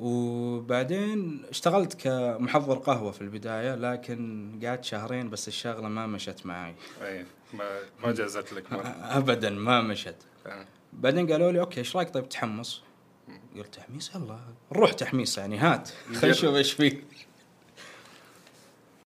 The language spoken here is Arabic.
وبعدين اشتغلت كمحضر قهوة في البداية لكن قعدت شهرين بس الشغلة ما مشت معي اي ما ما جازت لك مرة. ابدا ما مشت. آه. بعدين قالوا لي أوكي إيش رأيك طيب تحمص؟ قلت تحميص؟ يلا نروح تحميص يعني هات. خلينا نشوف إيش فيه.